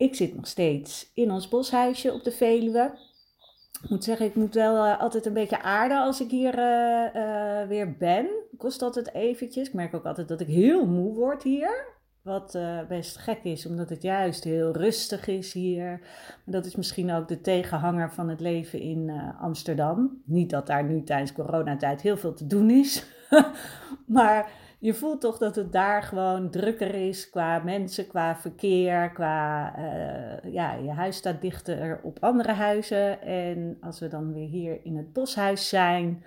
Ik zit nog steeds in ons boshuisje op de Veluwe. Ik moet zeggen, ik moet wel uh, altijd een beetje aarden als ik hier uh, uh, weer ben. Kost altijd eventjes. Ik merk ook altijd dat ik heel moe word hier. Wat best gek is, omdat het juist heel rustig is hier. Dat is misschien ook de tegenhanger van het leven in Amsterdam. Niet dat daar nu tijdens coronatijd heel veel te doen is. maar je voelt toch dat het daar gewoon drukker is qua mensen, qua verkeer, qua uh, ja, je huis staat dichter op andere huizen. En als we dan weer hier in het boshuis zijn,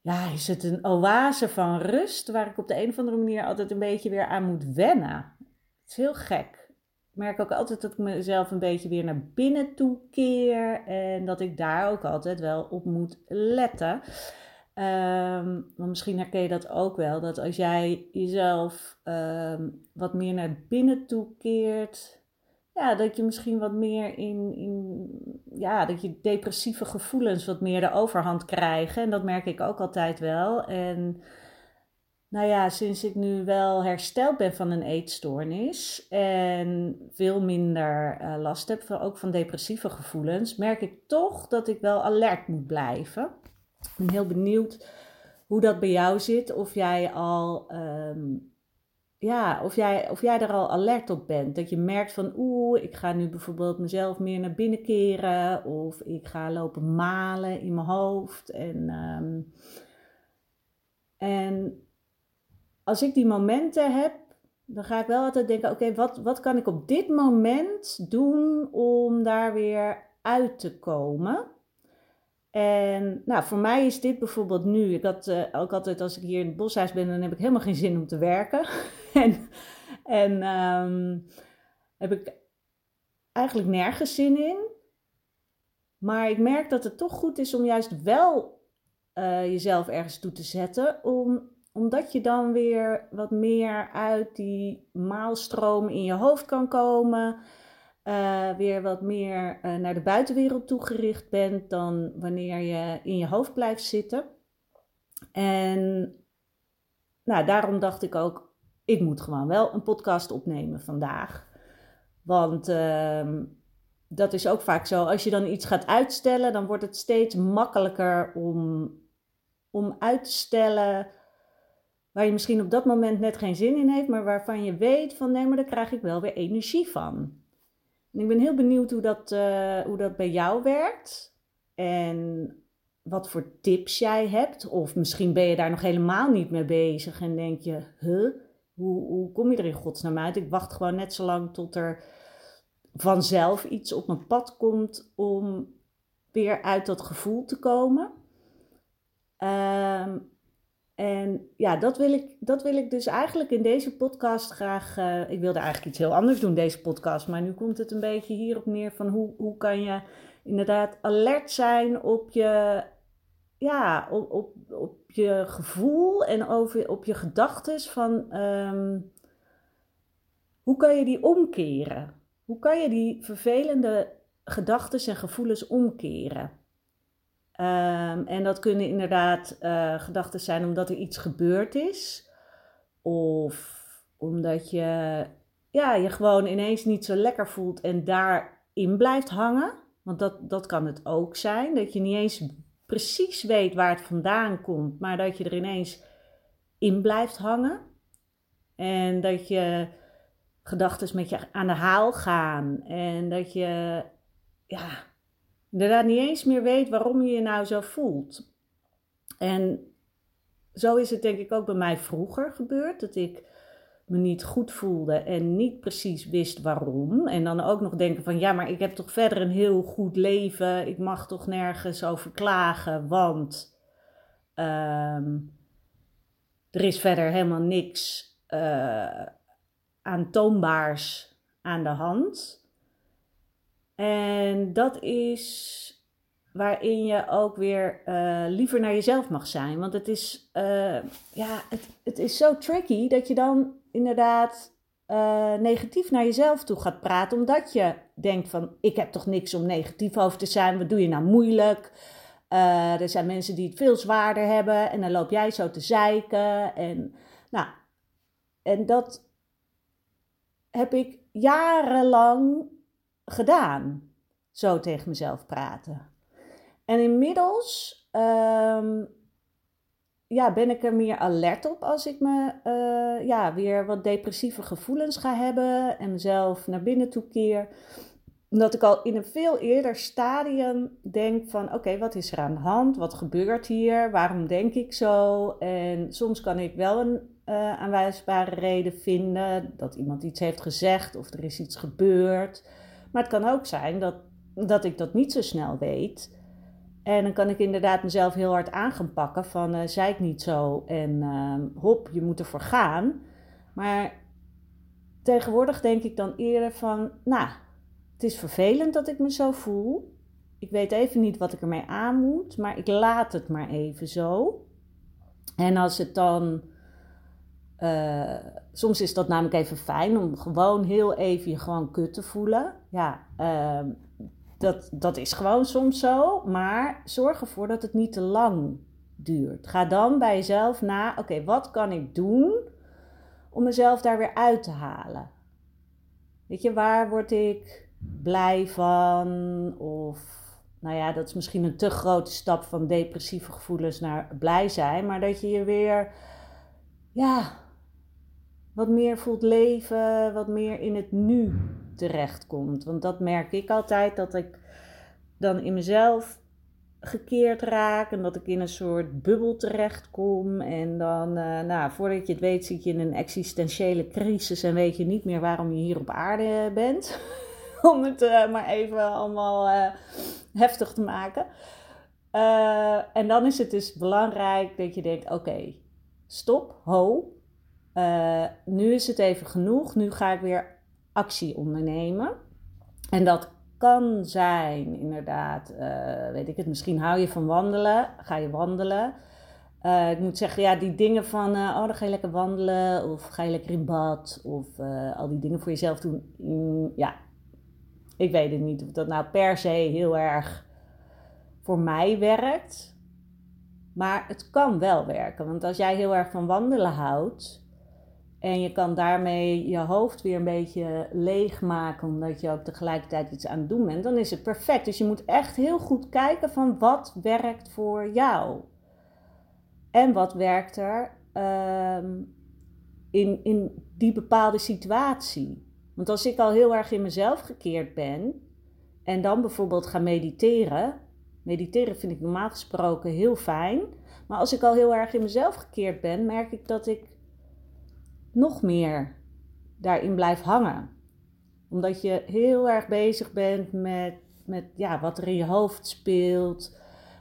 ja, is het een oase van rust waar ik op de een of andere manier altijd een beetje weer aan moet wennen. Het is heel gek. Ik merk ook altijd dat ik mezelf een beetje weer naar binnen toe keer en dat ik daar ook altijd wel op moet letten. Um, maar misschien herken je dat ook wel, dat als jij jezelf um, wat meer naar binnen toe keert, ja, dat je misschien wat meer in, in, ja, dat je depressieve gevoelens wat meer de overhand krijgen. En dat merk ik ook altijd wel. En nou ja, sinds ik nu wel hersteld ben van een eetstoornis en veel minder uh, last heb, ook van depressieve gevoelens, merk ik toch dat ik wel alert moet blijven. Ik ben heel benieuwd hoe dat bij jou zit. Of jij al, um, ja, of jij, of jij er al alert op bent. Dat je merkt van, oeh, ik ga nu bijvoorbeeld mezelf meer naar binnen keren. Of ik ga lopen malen in mijn hoofd. En, um, en als ik die momenten heb, dan ga ik wel altijd denken: oké, wat, wat kan ik op dit moment doen om daar weer uit te komen? En nou, voor mij is dit bijvoorbeeld nu, ik had uh, ook altijd als ik hier in het boshuis ben, dan heb ik helemaal geen zin om te werken. en en um, heb ik eigenlijk nergens zin in. Maar ik merk dat het toch goed is om juist wel uh, jezelf ergens toe te zetten, om, omdat je dan weer wat meer uit die maalstroom in je hoofd kan komen uh, weer wat meer uh, naar de buitenwereld toegericht bent dan wanneer je in je hoofd blijft zitten. En nou, daarom dacht ik ook, ik moet gewoon wel een podcast opnemen vandaag. Want uh, dat is ook vaak zo, als je dan iets gaat uitstellen, dan wordt het steeds makkelijker om, om uit te stellen waar je misschien op dat moment net geen zin in heeft, maar waarvan je weet van nee, maar daar krijg ik wel weer energie van. Ik ben heel benieuwd hoe dat, uh, hoe dat bij jou werkt. En wat voor tips jij hebt. Of misschien ben je daar nog helemaal niet mee bezig en denk je, huh, hoe, hoe kom je er in godsnaam uit? Ik wacht gewoon net zo lang tot er vanzelf iets op mijn pad komt om weer uit dat gevoel te komen. Um, en ja, dat wil, ik, dat wil ik dus eigenlijk in deze podcast graag. Uh, ik wilde eigenlijk iets heel anders doen, deze podcast. Maar nu komt het een beetje hierop neer van hoe, hoe kan je inderdaad alert zijn op je, ja, op, op, je gevoel en over, op je gedachten van um, hoe kan je die omkeren? Hoe kan je die vervelende gedachten en gevoelens omkeren? Um, en dat kunnen inderdaad uh, gedachten zijn omdat er iets gebeurd is. Of omdat je ja, je gewoon ineens niet zo lekker voelt en daarin blijft hangen. Want dat, dat kan het ook zijn. Dat je niet eens precies weet waar het vandaan komt, maar dat je er ineens in blijft hangen. En dat je gedachten met je aan de haal gaan. En dat je ja, Inderdaad niet eens meer weet waarom je je nou zo voelt. En zo is het denk ik ook bij mij vroeger gebeurd. Dat ik me niet goed voelde en niet precies wist waarom. En dan ook nog denken van ja, maar ik heb toch verder een heel goed leven. Ik mag toch nergens over klagen, want ehm, er is verder helemaal niks uh, aantoonbaars aan de hand. En dat is waarin je ook weer uh, liever naar jezelf mag zijn. Want het is, uh, ja, het, het is zo tricky dat je dan inderdaad uh, negatief naar jezelf toe gaat praten. Omdat je denkt van, ik heb toch niks om negatief over te zijn. Wat doe je nou moeilijk? er zijn mensen die het veel zwaarder hebben. En dan loop jij zo te zeiken. En, nou, en dat heb ik jarenlang gedaan. Zo tegen mezelf praten. En inmiddels um, ja, ben ik er meer alert op als ik me uh, ja, weer wat depressieve gevoelens ga hebben en mezelf naar binnen toe keer. Dat ik al in een veel eerder stadium denk van oké, wat is er aan de hand? Wat gebeurt hier? Waarom denk ik zo? En soms kan ik wel een uh, aanwijsbare reden vinden dat iemand iets heeft gezegd of er is iets gebeurd. Maar het kan ook zijn dat, dat ik dat niet zo snel weet. En dan kan ik inderdaad mezelf heel hard aan gaan pakken van uh, zei ik niet zo en uh, hop, je moet ervoor gaan. Maar tegenwoordig denk ik dan eerder van, nou, het is vervelend dat ik me zo voel. Ik weet even niet wat ik ermee aan moet, maar ik laat het maar even zo. En als het dan, uh, soms is dat namelijk even fijn om gewoon heel even je gewoon kut te voelen. Ja, ehm, dat, dat is gewoon soms zo, maar zorg ervoor dat het niet te lang duurt. Ga dan bij jezelf na, oké, wat kan ik doen om mezelf daar weer uit te halen? Weet je, waar word ik blij van? Of, nou ja, dat is misschien een te grote stap van depressieve gevoelens naar blij zijn, maar dat je je weer, ja, wat meer voelt leven, wat meer in het nu terechtkomt. Want dat merk ik altijd, dat ik dan in mezelf gekeerd raak en dat ik in een soort bubbel terechtkom. En dan, uh, nou, voordat je het weet, zit je in een existentiële crisis en weet je niet meer waarom je hier op aarde bent. Om het uh, maar even allemaal uh, heftig te maken. en dan is het dus belangrijk dat je denkt: oké, stop, ho. Nu is het even genoeg. Nu ga ik weer actie ondernemen. En dat kan zijn, inderdaad, uh, weet ik het, misschien hou je van wandelen, ga je wandelen. Uh, ik moet zeggen, ja, die dingen van, oh, dan ga je lekker wandelen, of ga je lekker in bad, of al die dingen voor jezelf doen. Mm, ja, ik weet het niet of dat nou per se heel erg voor mij werkt. Maar het kan wel werken, want als jij heel erg van wandelen houdt, en je kan daarmee je hoofd weer een beetje leegmaken, omdat je ook tegelijkertijd iets aan het doen bent. Dan is het perfect. Dus je moet echt heel goed kijken van wat werkt voor jou. En wat werkt er uh, in, in die bepaalde situatie. Want als ik al heel erg in mezelf gekeerd ben en dan bijvoorbeeld ga mediteren. Mediteren vind ik normaal gesproken heel fijn. Maar als ik al heel erg in mezelf gekeerd ben, merk ik dat ik nog meer daarin blijft hangen. Omdat je heel erg bezig bent met, met ja, wat er in je hoofd speelt,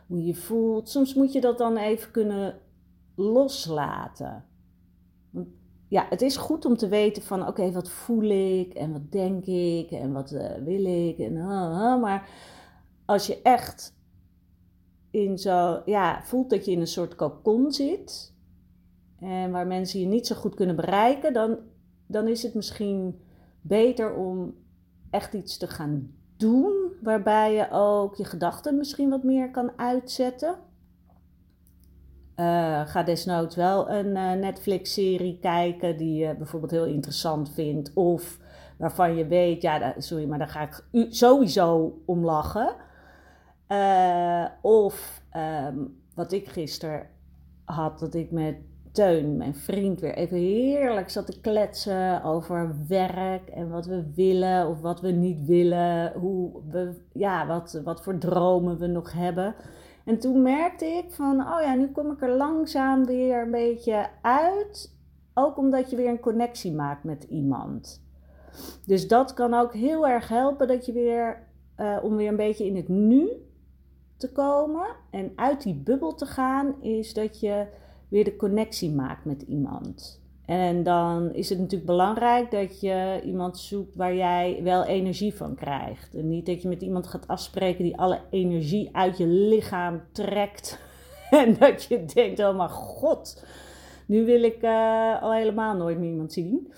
hoe je voelt. Soms moet je dat dan even kunnen loslaten. Ja, het is goed om te weten van oké, wat voel ik en wat denk ik en wat uh, wil ik. En, maar als je echt in zo, ja, voelt dat je in een soort cocon zit, en waar mensen je niet zo goed kunnen bereiken, dan, dan is het misschien beter om echt iets te gaan doen, waarbij je ook je gedachten misschien wat meer kan uitzetten. Uh, ga desnoods wel een uh, Netflix-serie kijken die je bijvoorbeeld heel interessant vindt. Of waarvan je weet, ja, sorry, maar daar ga ik sowieso om lachen. Uh, of um, wat ik gisteren had, dat ik met Mijn vriend, weer even heerlijk zat te kletsen over werk en wat we willen of wat we niet willen. Hoe we, ja, wat, wat voor dromen we nog hebben. En toen merkte ik van, oh ja, nu kom ik er langzaam weer een beetje uit. Ook omdat je weer een connectie maakt met iemand. Dus dat kan ook heel erg helpen dat je weer, uh, om weer een beetje in het nu te komen en uit die bubbel te gaan, is dat je weer de connectie maakt met iemand. En dan is het natuurlijk belangrijk dat je iemand zoekt waar jij wel energie van krijgt. En niet dat je met iemand gaat afspreken die alle energie uit je lichaam trekt. en dat je denkt, oh mijn god, nu wil ik uh, al helemaal nooit meer iemand zien.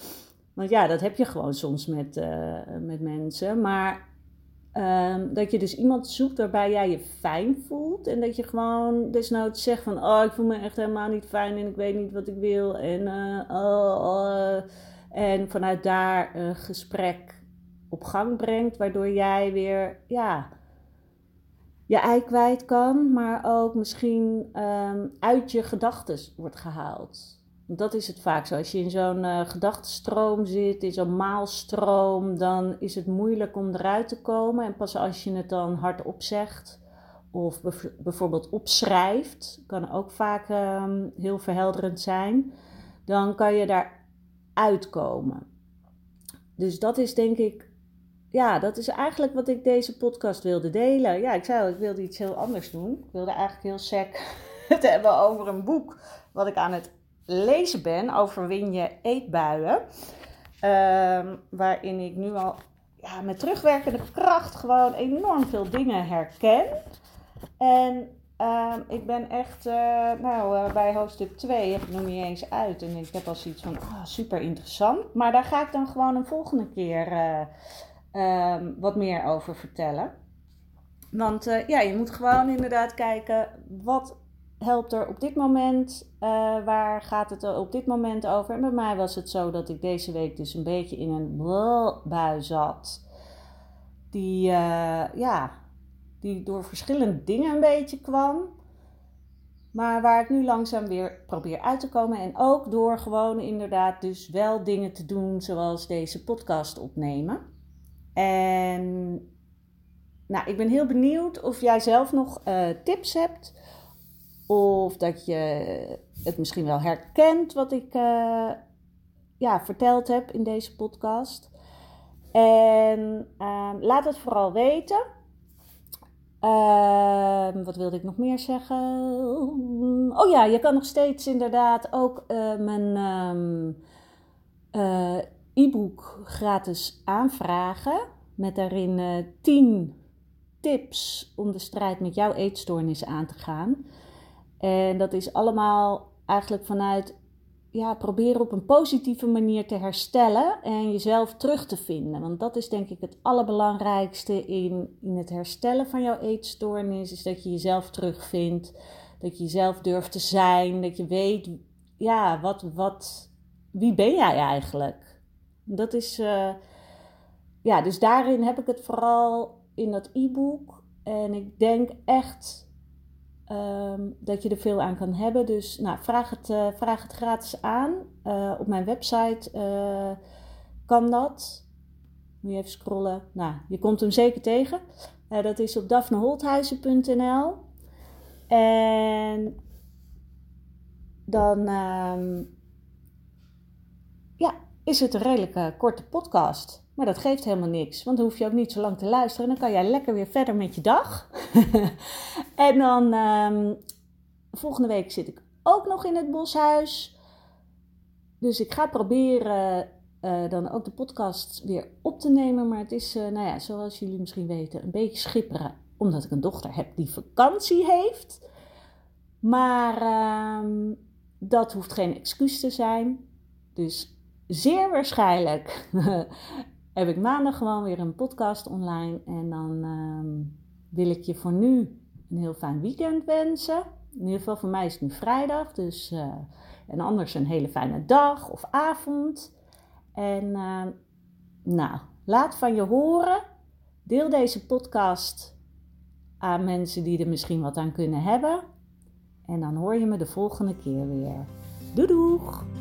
Want ja, dat heb je gewoon soms met, uh, met mensen. Maar Um, dat je dus iemand zoekt waarbij jij je fijn voelt. En dat je gewoon desnoods zegt van... Oh, ik voel me echt helemaal niet fijn en ik weet niet wat ik wil. En, uh, oh, oh. en vanuit daar een gesprek op gang brengt. Waardoor jij weer ja, je ei kwijt kan. Maar ook misschien um, uit je gedachten wordt gehaald. Dat is het vaak zo. Als je in zo'n uh, gedachtenstroom zit, in zo'n maalstroom, dan is het moeilijk om eruit te komen. En pas als je het dan hardop zegt of bijvoorbeeld opschrijft, kan ook vaak uh, heel verhelderend zijn, dan kan je daar uitkomen. Dus dat is denk ik, ja, dat is eigenlijk wat ik deze podcast wilde delen. Ja, ik zei ik wilde iets heel anders doen. Ik wilde eigenlijk heel sec het hebben over een boek wat ik aan het lezen ben, overwin je eetbuien. Uh, waarin ik nu al ja, met terugwerkende kracht gewoon enorm veel dingen herken. En uh, ik ben echt, uh, nou, uh, bij hoofdstuk 2 heb ik nog niet eens uit. En ik heb al zoiets van, oh, super interessant. Maar daar ga ik dan gewoon een volgende keer ehm, wat meer over vertellen. Want ja, je moet gewoon inderdaad kijken, wat helpt er op dit moment? Uh, waar gaat het er op dit moment over? En bij mij was het zo dat ik deze week dus een beetje in een bui zat. Die, uh, ja, die door verschillende dingen een beetje kwam. Maar waar ik nu langzaam weer probeer uit te komen. En ook door gewoon inderdaad dus wel dingen te doen zoals deze podcast opnemen. En nou, ik ben heel benieuwd of jij zelf nog uh, tips hebt of dat je het misschien wel herkent wat ik uh, ja, verteld heb in deze podcast. En uh, laat het vooral weten. Uh, wat wilde ik nog meer zeggen? Oh ja, je kan nog steeds inderdaad ook uh, mijn um, e-book gratis aanvragen. Met daarin 10 tips om de strijd met jouw eetstoornis aan te gaan. En dat is allemaal eigenlijk vanuit ja, proberen op een positieve manier te herstellen en jezelf terug te vinden. Want dat is denk ik het allerbelangrijkste in, in het herstellen van jouw eetstoornis. Is dat je jezelf terugvindt, dat je jezelf durft te zijn, dat je weet, ja, wat, wat, wie ben jij eigenlijk? Dat is, uh, ja, dus daarin heb ik het vooral in dat e-book. En ik denk echt Um, dat je er veel aan kan hebben. Dus nou, vraag, het, uh, vraag het gratis aan. Uh, op mijn website uh, kan dat. Moet je even scrollen. Nou, je komt hem zeker tegen. dat is op daphneholthuizen.nl. En dan um, ja, is het een redelijk korte podcast. Maar dat geeft helemaal niks, want dan hoef je ook niet zo lang te luisteren. Dan kan jij lekker weer verder met je dag. en dan um, volgende week zit ik ook nog in het boshuis. Dus ik ga proberen uh, dan ook de podcast weer op te nemen. Maar het is, uh, nou ja, zoals jullie misschien weten, een beetje schipperen. Omdat ik een dochter heb die vakantie heeft. Maar uh, dat hoeft geen excuus te zijn. Dus zeer waarschijnlijk heb ik maandag gewoon weer een podcast online. En dan um, wil ik je voor nu een heel fijn weekend wensen. In ieder geval voor mij is het nu vrijdag. Dus, uh, en anders een hele fijne dag of avond. En uh, nou, laat van je horen. Deel deze podcast aan mensen die er misschien wat aan kunnen hebben. En dan hoor je me de volgende keer weer. Doei doeg!